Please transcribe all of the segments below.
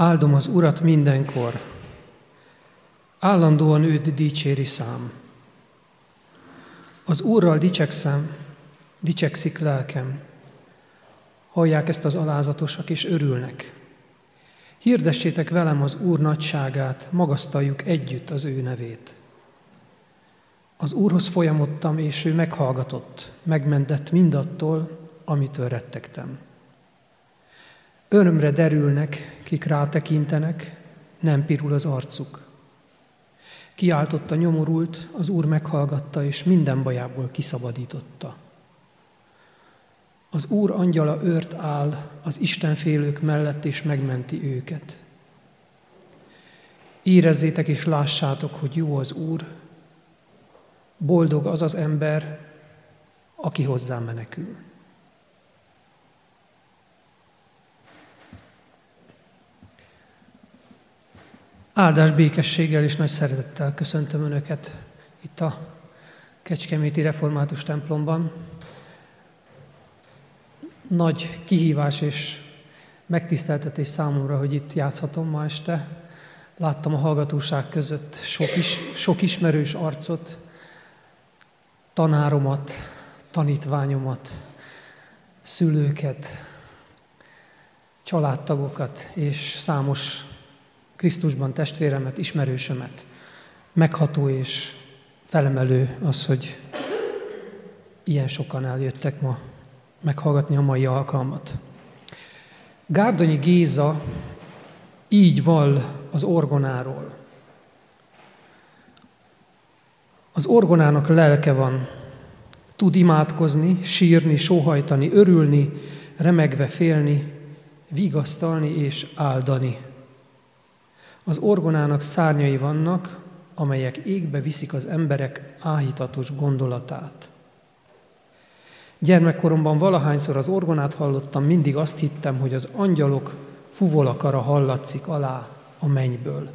Áldom az Urat mindenkor, állandóan őt dicséri szám. Az Úrral dicsekszem, dicsekszik lelkem. Hallják ezt az alázatosak, és örülnek. Hirdessétek velem az Úr nagyságát, magasztaljuk együtt az ő nevét. Az Úrhoz folyamodtam, és ő meghallgatott, megmentett mindattól, amitől rettegtem. Örömre derülnek, kik rátekintenek, nem pirul az arcuk. Kiáltotta nyomorult, az Úr meghallgatta, és minden bajából kiszabadította. Az Úr angyala őrt áll az Istenfélők mellett, és megmenti őket. Érezzétek és lássátok, hogy jó az Úr, boldog az az ember, aki hozzá menekül. Áldás békességgel és nagy szeretettel köszöntöm Önöket itt a Kecskeméti Református templomban. Nagy kihívás és megtiszteltetés számomra, hogy itt játszhatom ma este. Láttam a hallgatóság között sok, is, sok ismerős arcot, tanáromat, tanítványomat, szülőket, családtagokat és számos Krisztusban testvéremet, ismerősömet. Megható és felemelő az, hogy ilyen sokan eljöttek ma meghallgatni a mai alkalmat. Gárdonyi Géza így val az orgonáról. Az orgonának lelke van, tud imádkozni, sírni, sóhajtani, örülni, remegve félni, vigasztalni és áldani. Az orgonának szárnyai vannak, amelyek égbe viszik az emberek áhítatos gondolatát. Gyermekkoromban valahányszor az orgonát hallottam, mindig azt hittem, hogy az angyalok fuvolakara hallatszik alá a mennyből.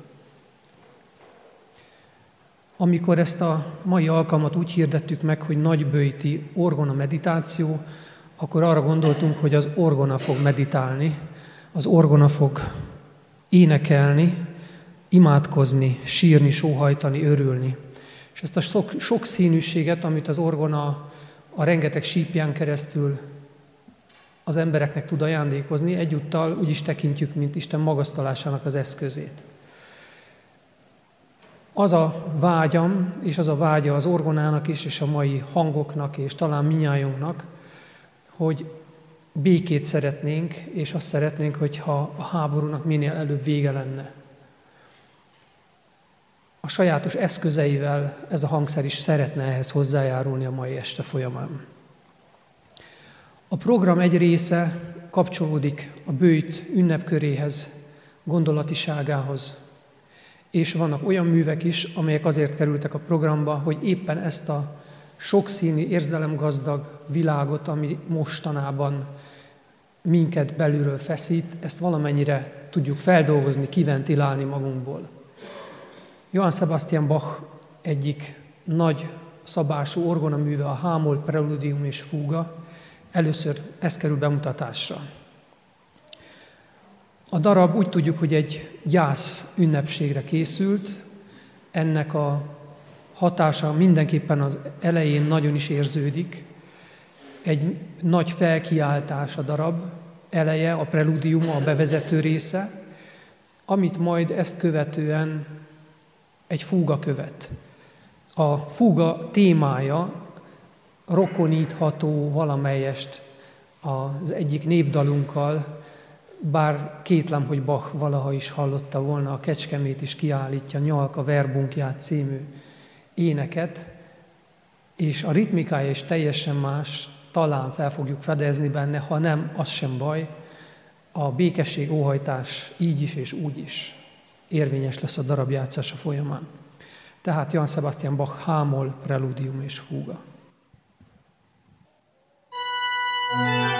Amikor ezt a mai alkalmat úgy hirdettük meg, hogy nagybőjti orgona meditáció, akkor arra gondoltunk, hogy az orgona fog meditálni, az orgona fog énekelni, imádkozni, sírni, sóhajtani, örülni. És ezt a sok, sok színűséget, amit az orgona a rengeteg sípján keresztül az embereknek tud ajándékozni, egyúttal úgy is tekintjük, mint Isten magasztalásának az eszközét. Az a vágyam, és az a vágya az orgonának is, és a mai hangoknak, és talán minnyájunknak, hogy békét szeretnénk, és azt szeretnénk, hogyha a háborúnak minél előbb vége lenne a sajátos eszközeivel ez a hangszer is szeretne ehhez hozzájárulni a mai este folyamán. A program egy része kapcsolódik a bőjt ünnepköréhez, gondolatiságához, és vannak olyan művek is, amelyek azért kerültek a programba, hogy éppen ezt a sokszínű, érzelemgazdag világot, ami mostanában minket belülről feszít, ezt valamennyire tudjuk feldolgozni, kiventilálni magunkból. Johann Sebastian Bach egyik nagy szabású orgona műve, a Hámol Preludium és Fúga, először ez kerül bemutatásra. A darab úgy tudjuk, hogy egy gyász ünnepségre készült, ennek a hatása mindenképpen az elején nagyon is érződik. Egy nagy felkiáltás a darab eleje, a preludium, a bevezető része, amit majd ezt követően egy fúga követ. A fúga témája rokonítható valamelyest az egyik népdalunkkal, bár kétlem, hogy Bach valaha is hallotta volna, a Kecskemét is kiállítja Nyalka Verbunkját című éneket, és a ritmikája is teljesen más, talán fel fogjuk fedezni benne, ha nem, az sem baj, a békesség, óhajtás így is és úgy is érvényes lesz a darab játszása folyamán. Tehát Jan Sebastian Bach hámol, preludium és fúga. thank you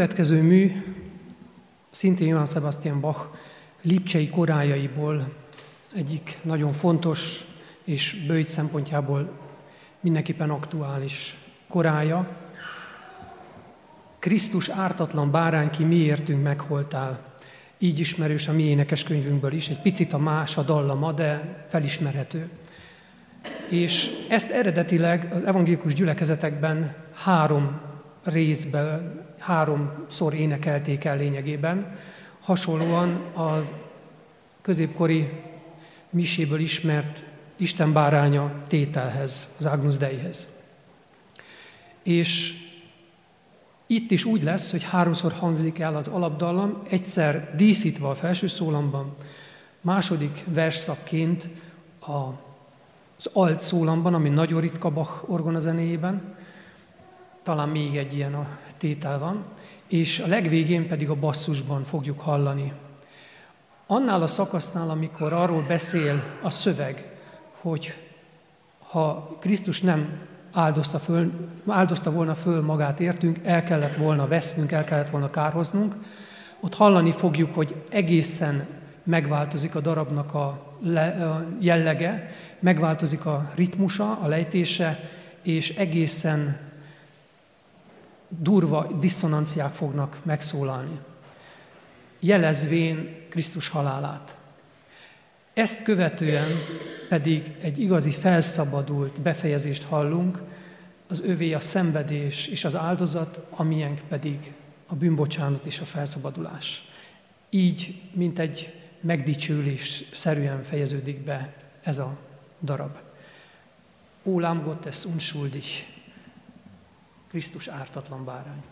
következő mű szintén Johann Sebastian Bach lipcsei korájaiból egyik nagyon fontos és bőjt szempontjából mindenképpen aktuális korája. Krisztus ártatlan bárány, ki miértünk megholtál. Így ismerős a mi énekeskönyvünkből is, egy picit a más a dallama, de felismerhető. És ezt eredetileg az evangélikus gyülekezetekben három részben, háromszor énekelték el lényegében, hasonlóan a középkori miséből ismert Isten báránya tételhez, az Agnus Deihez. És itt is úgy lesz, hogy háromszor hangzik el az alapdallam, egyszer díszítve a felső szólamban, második versszakként a, az alt szólamban, ami nagyon ritka Bach orgonazenéjében, talán még egy ilyen a tétel van, és a legvégén pedig a basszusban fogjuk hallani. Annál a szakasznál, amikor arról beszél a szöveg, hogy ha Krisztus nem áldozta, föl, áldozta volna föl magát értünk, el kellett volna vesznünk, el kellett volna kárhoznunk, ott hallani fogjuk, hogy egészen megváltozik a darabnak a, le, a jellege, megváltozik a ritmusa, a lejtése, és egészen durva diszonanciák fognak megszólalni, jelezvén Krisztus halálát. Ezt követően pedig egy igazi felszabadult befejezést hallunk, az övé a szenvedés és az áldozat, amilyenk pedig a bűnbocsánat és a felszabadulás. Így, mint egy megdicsőlés szerűen fejeződik be ez a darab. Ó, Gottes unschuldig, Krisztus ártatlan bárány.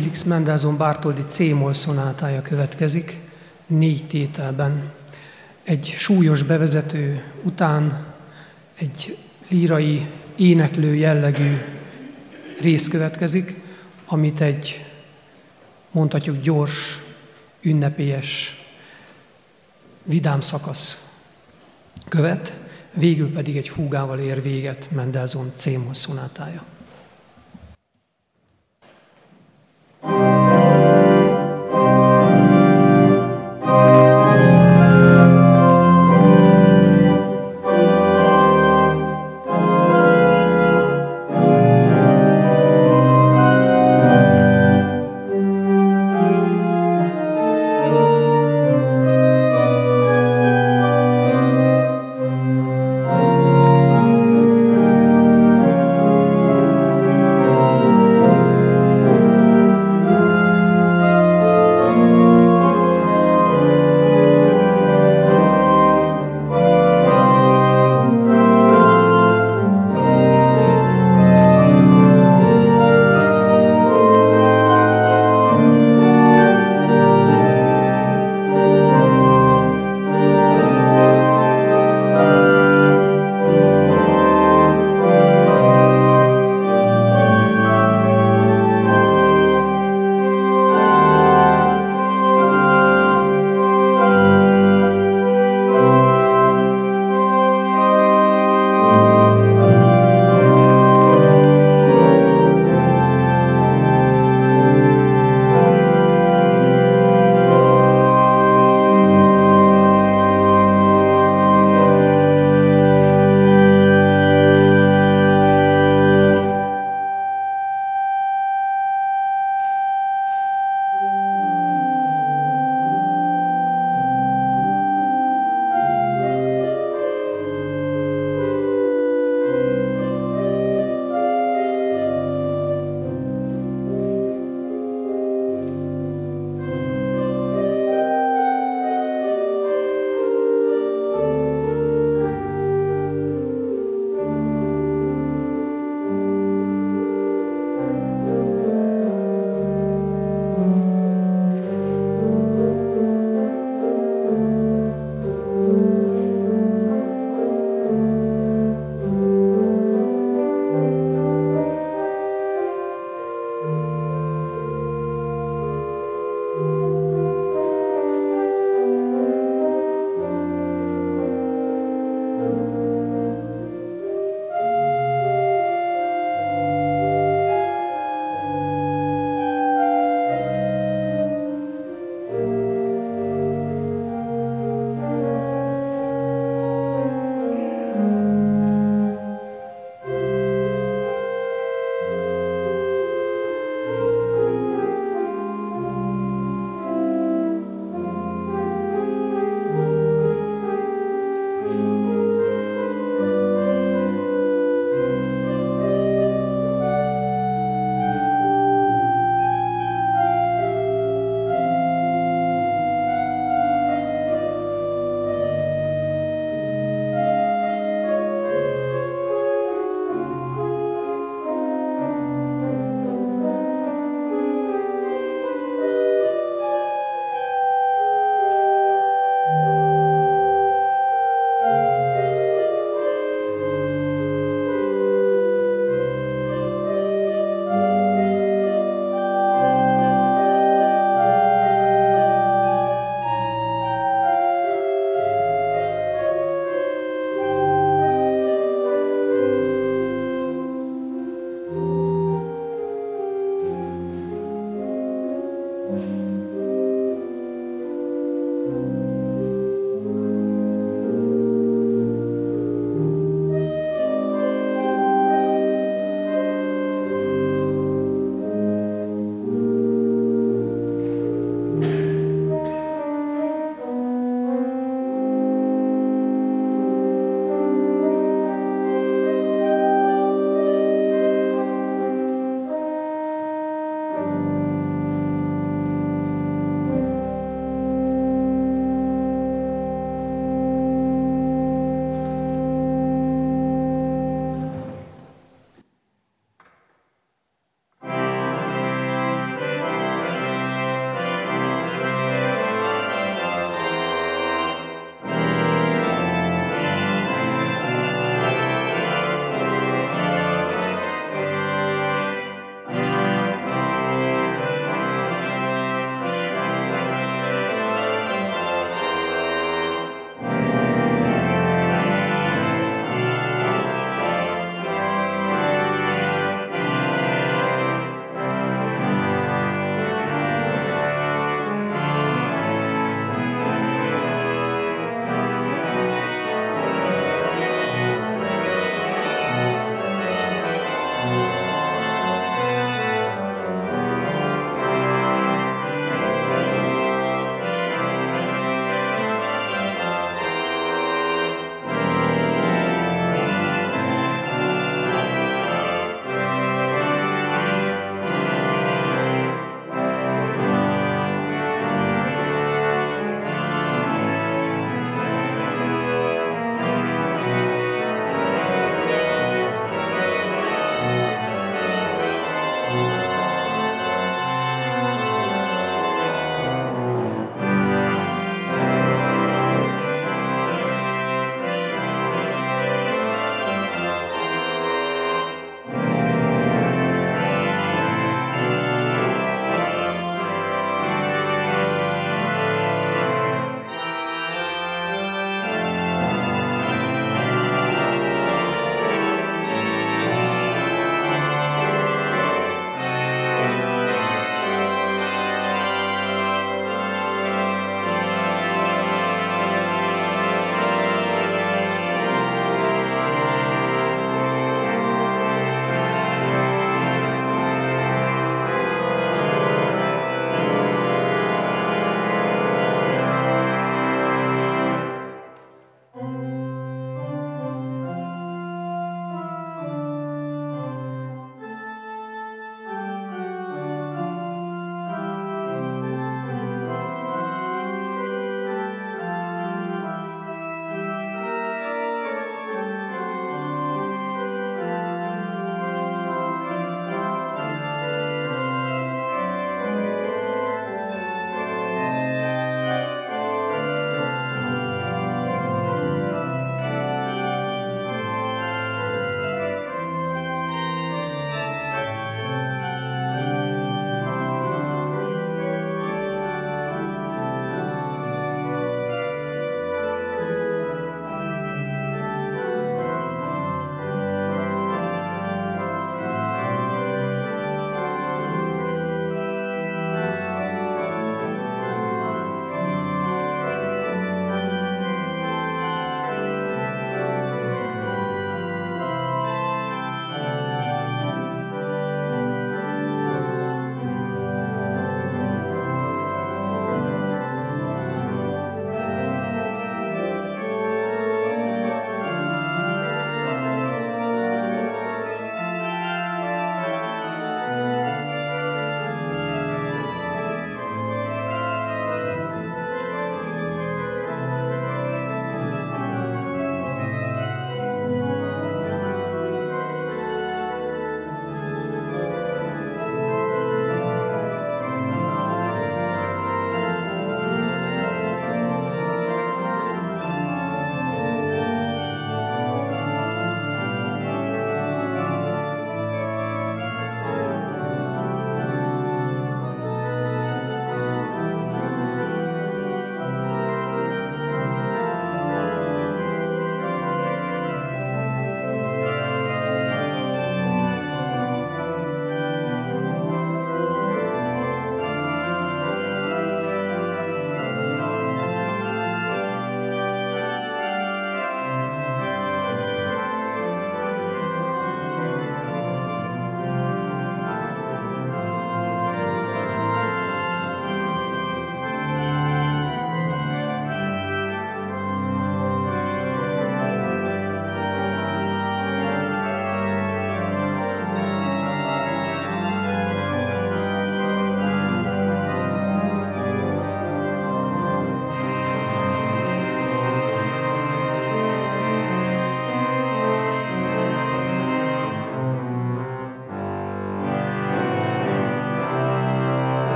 Félix Mendelssohn Bartoldi C-moll szonátája következik, négy tételben. Egy súlyos bevezető után egy lírai, éneklő jellegű rész következik, amit egy, mondhatjuk, gyors, ünnepélyes, vidám szakasz követ, végül pedig egy fúgával ér véget Mendelssohn C-moll szonátája. Thank you.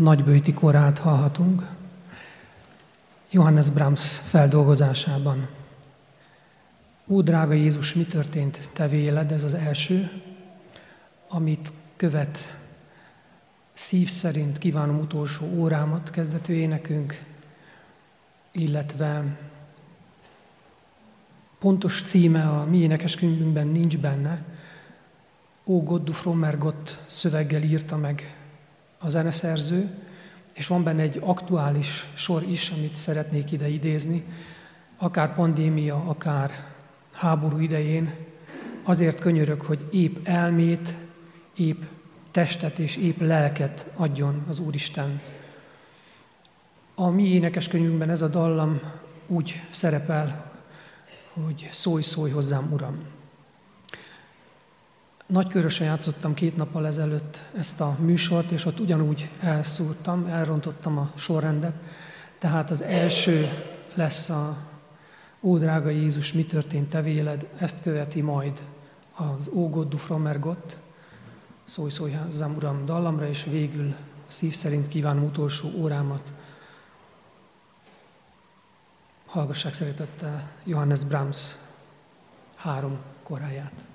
Nagybőti korát hallhatunk. Johannes Brahms feldolgozásában. Ó, drága Jézus, mi történt te véled? Ez az első, amit követ szív szerint kívánom utolsó órámat kezdető énekünk, illetve pontos címe a mi énekeskönyvünkben nincs benne. Ó, Goddu Frommergott szöveggel írta meg a zeneszerző, és van benne egy aktuális sor is, amit szeretnék ide idézni, akár pandémia, akár háború idején, azért könyörök, hogy épp elmét, épp testet és épp lelket adjon az Úristen. A mi énekeskönyvünkben ez a dallam úgy szerepel, hogy szólj, szólj hozzám, Uram. Nagykörösen játszottam két nappal ezelőtt ezt a műsort, és ott ugyanúgy elszúrtam, elrontottam a sorrendet. Tehát az első lesz a Ó, drága Jézus, mi történt te véled? Ezt követi majd az Ó, God du frommer Gott, szólj, szólj hozzám, Uram, dallamra, és végül szív szerint kívánom utolsó órámat. Hallgassák szeretettel Johannes Brahms három koráját.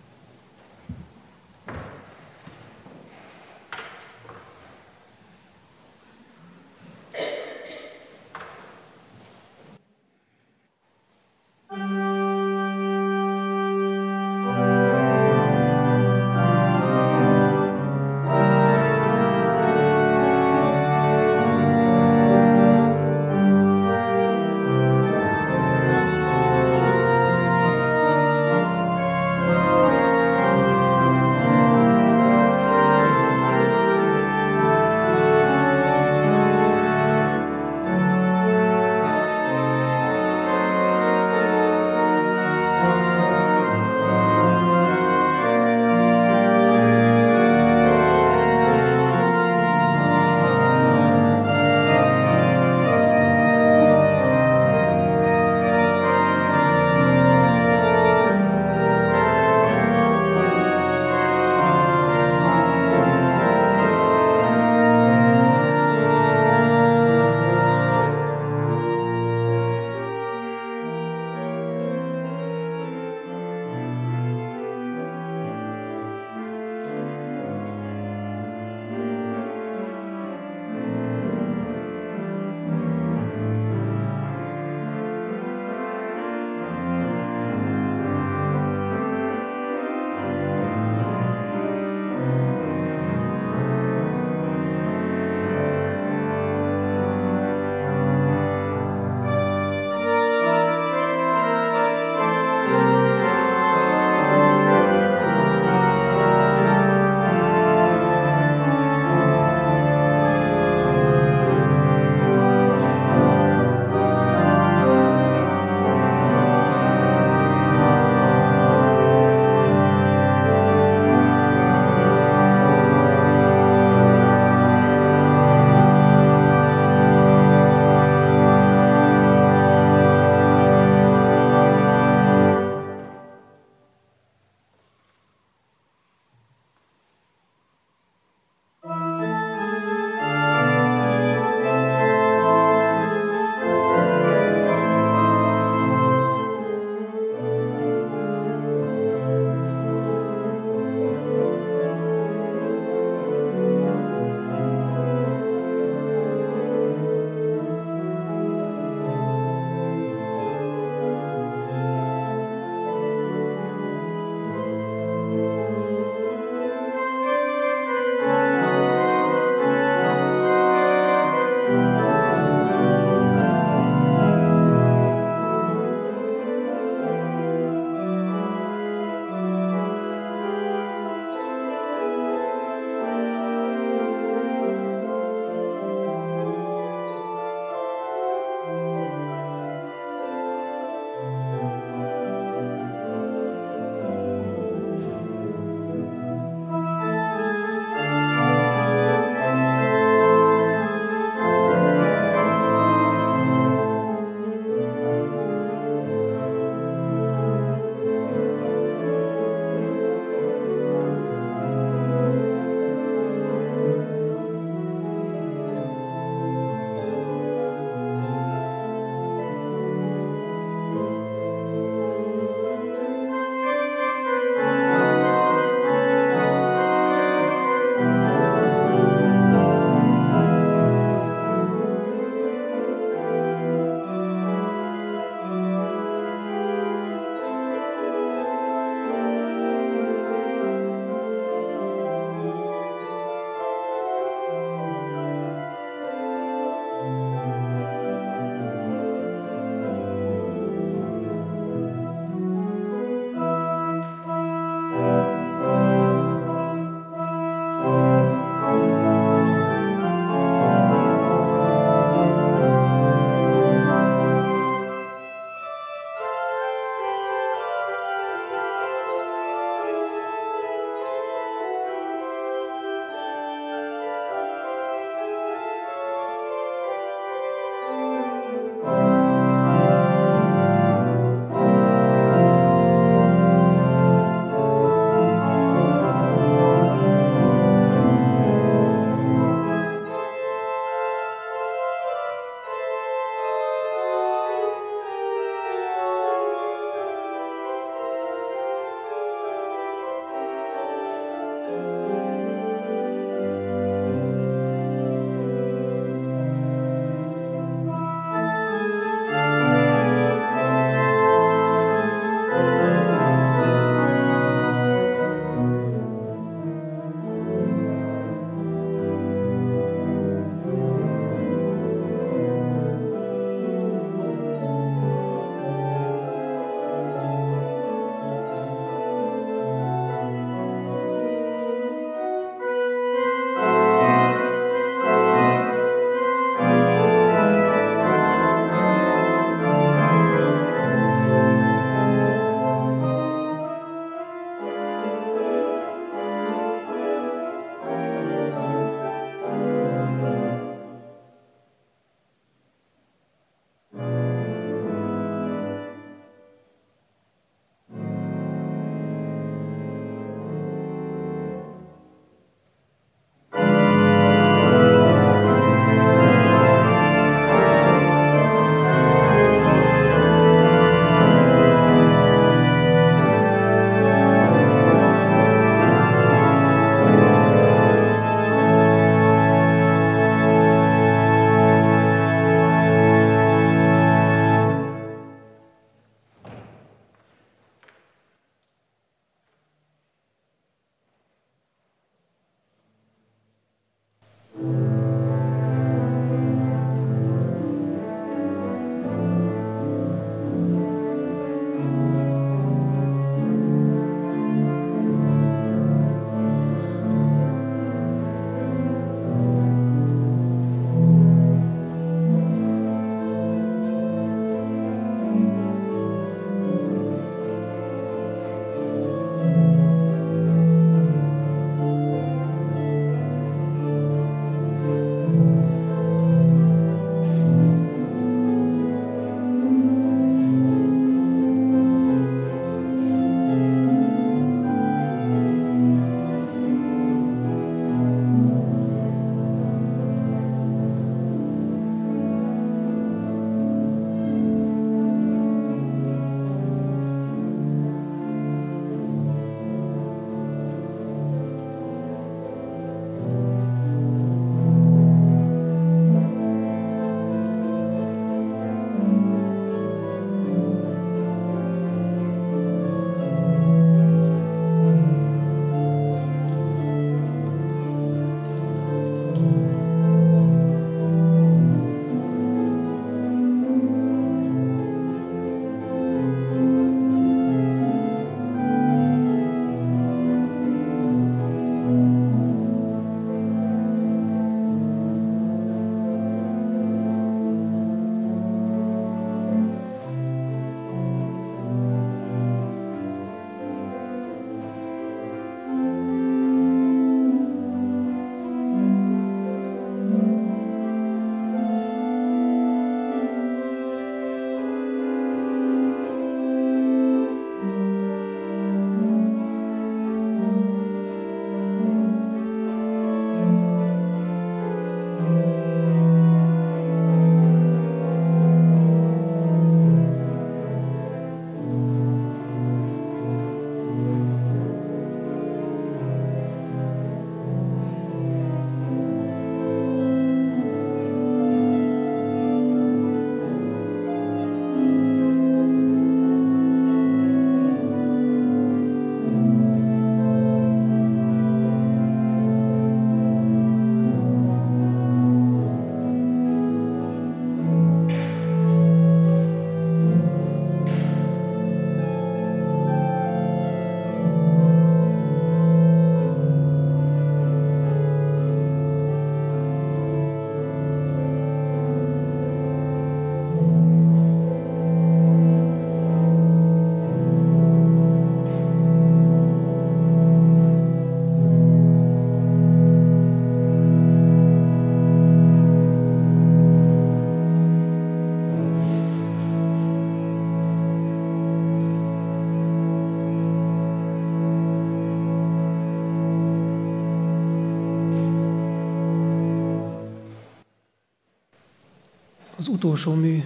Utolsó mű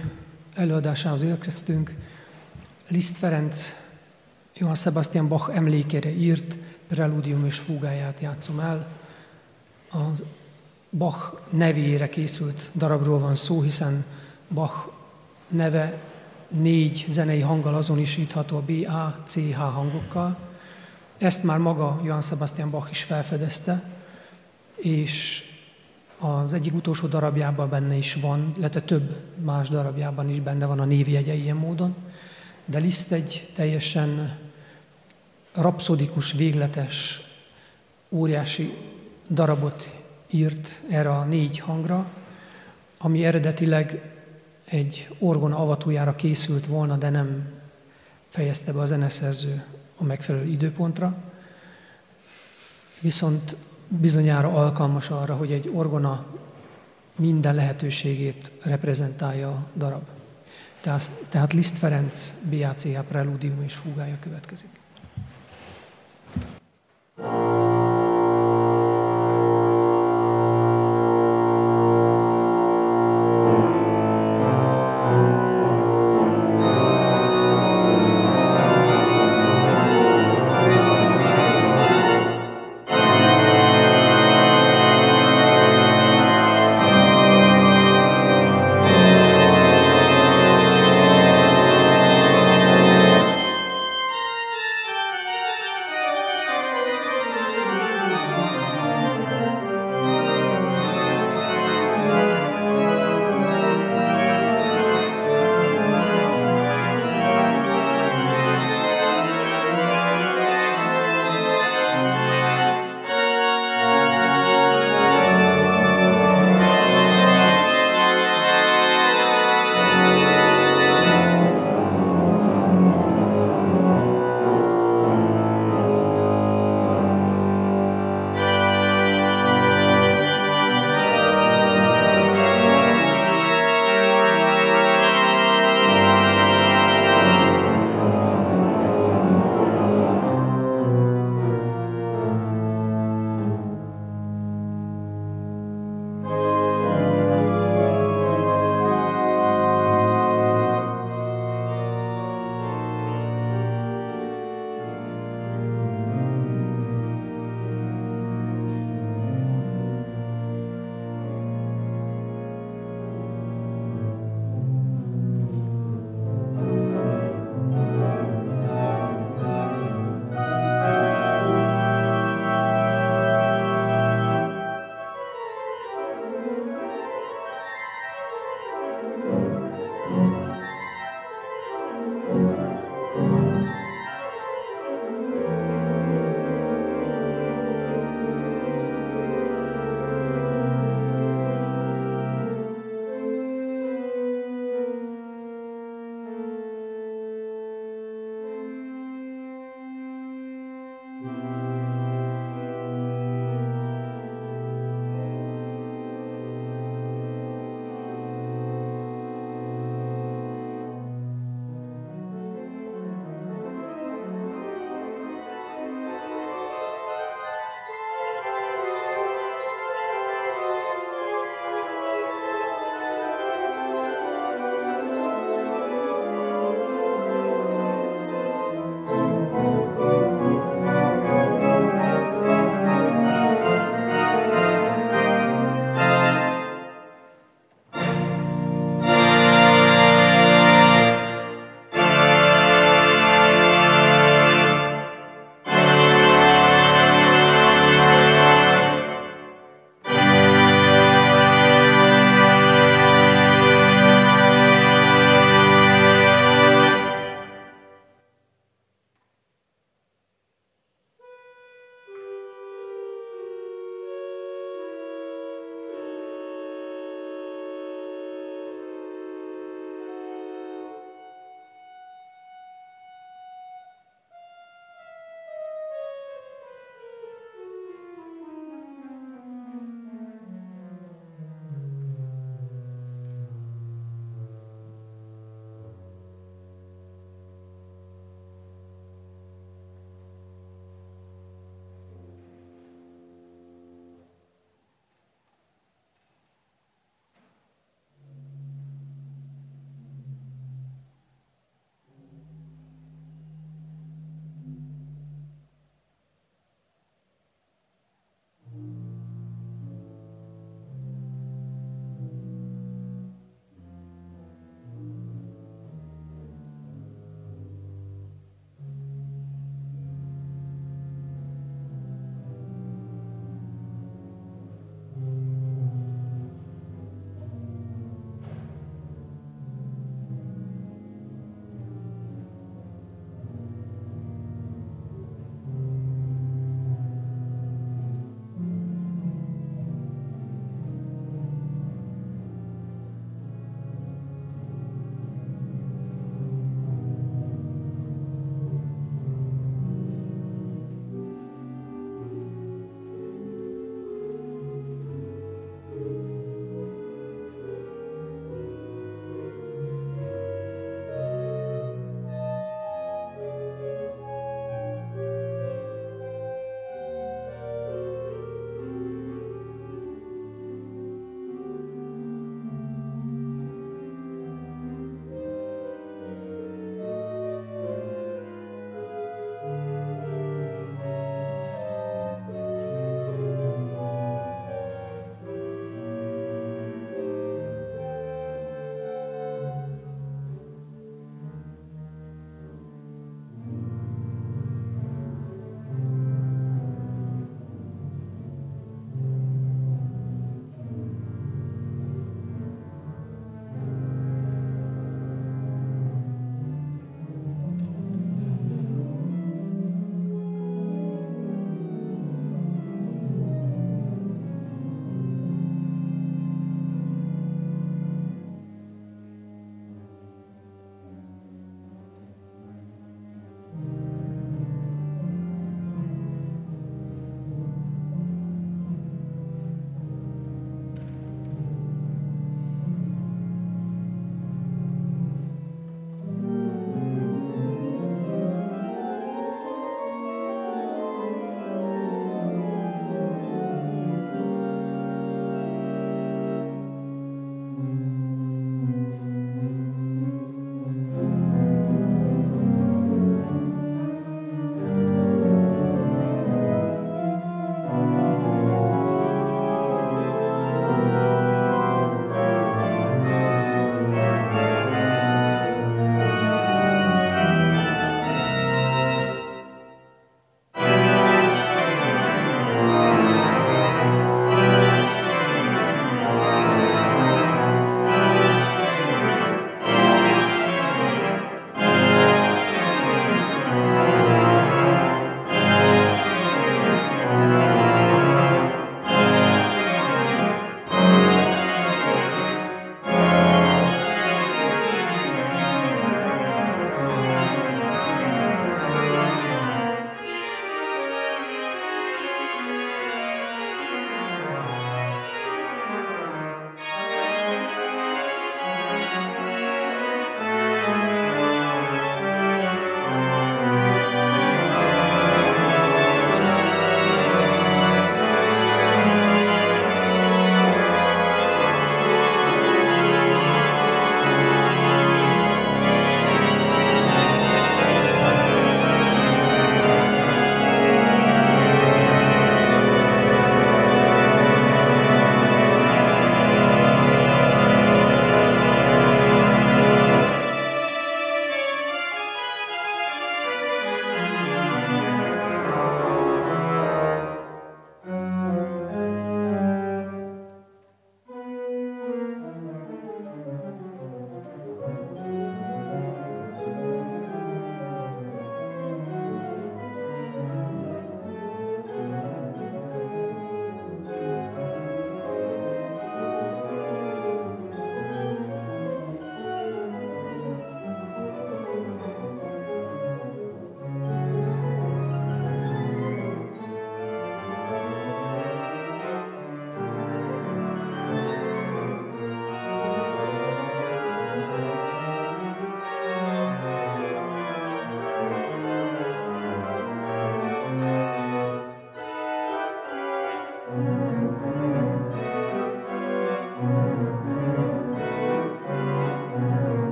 előadásához érkeztünk. Liszt Ferenc Johann Sebastian Bach emlékére írt preludium és fúgáját játszom el. A Bach nevére készült darabról van szó, hiszen Bach neve négy zenei hanggal azonosítható a B, A, C, H hangokkal. Ezt már maga Johann Sebastian Bach is felfedezte, és az egyik utolsó darabjában benne is van, illetve több más darabjában is benne van a névjegye ilyen módon, de Liszt egy teljesen rapszodikus, végletes, óriási darabot írt erre a négy hangra, ami eredetileg egy orgona avatójára készült volna, de nem fejezte be a zeneszerző a megfelelő időpontra. Viszont bizonyára alkalmas arra, hogy egy orgona minden lehetőségét reprezentálja a darab. Tehát, Liszt Ferenc BACH preludium és fúgája következik.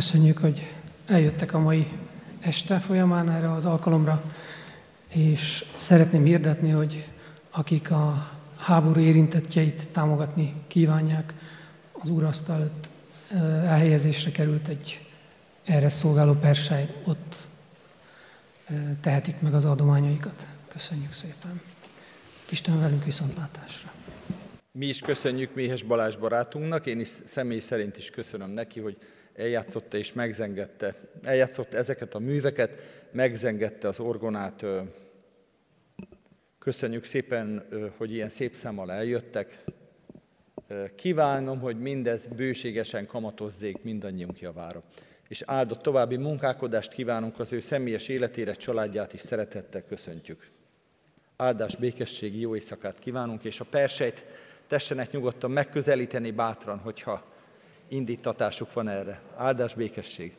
Köszönjük, hogy eljöttek a mai este folyamán erre az alkalomra, és szeretném hirdetni, hogy akik a háború érintettjeit támogatni kívánják, az úrasztal előtt elhelyezésre került egy erre szolgáló persely, ott tehetik meg az adományaikat. Köszönjük szépen. Isten velünk viszontlátásra. Mi is köszönjük Méhes Balázs barátunknak, én is személy szerint is köszönöm neki, hogy eljátszotta és megzengette, eljátszotta ezeket a műveket, megzengette az orgonát. Köszönjük szépen, hogy ilyen szép számmal eljöttek. Kívánom, hogy mindez bőségesen kamatozzék mindannyiunk javára. És áldott további munkálkodást kívánunk az ő személyes életére, családját is szeretettel köszöntjük. Áldás, békességi jó éjszakát kívánunk, és a persejt tessenek nyugodtan megközelíteni bátran, hogyha indítatásuk van erre. Áldás, békesség!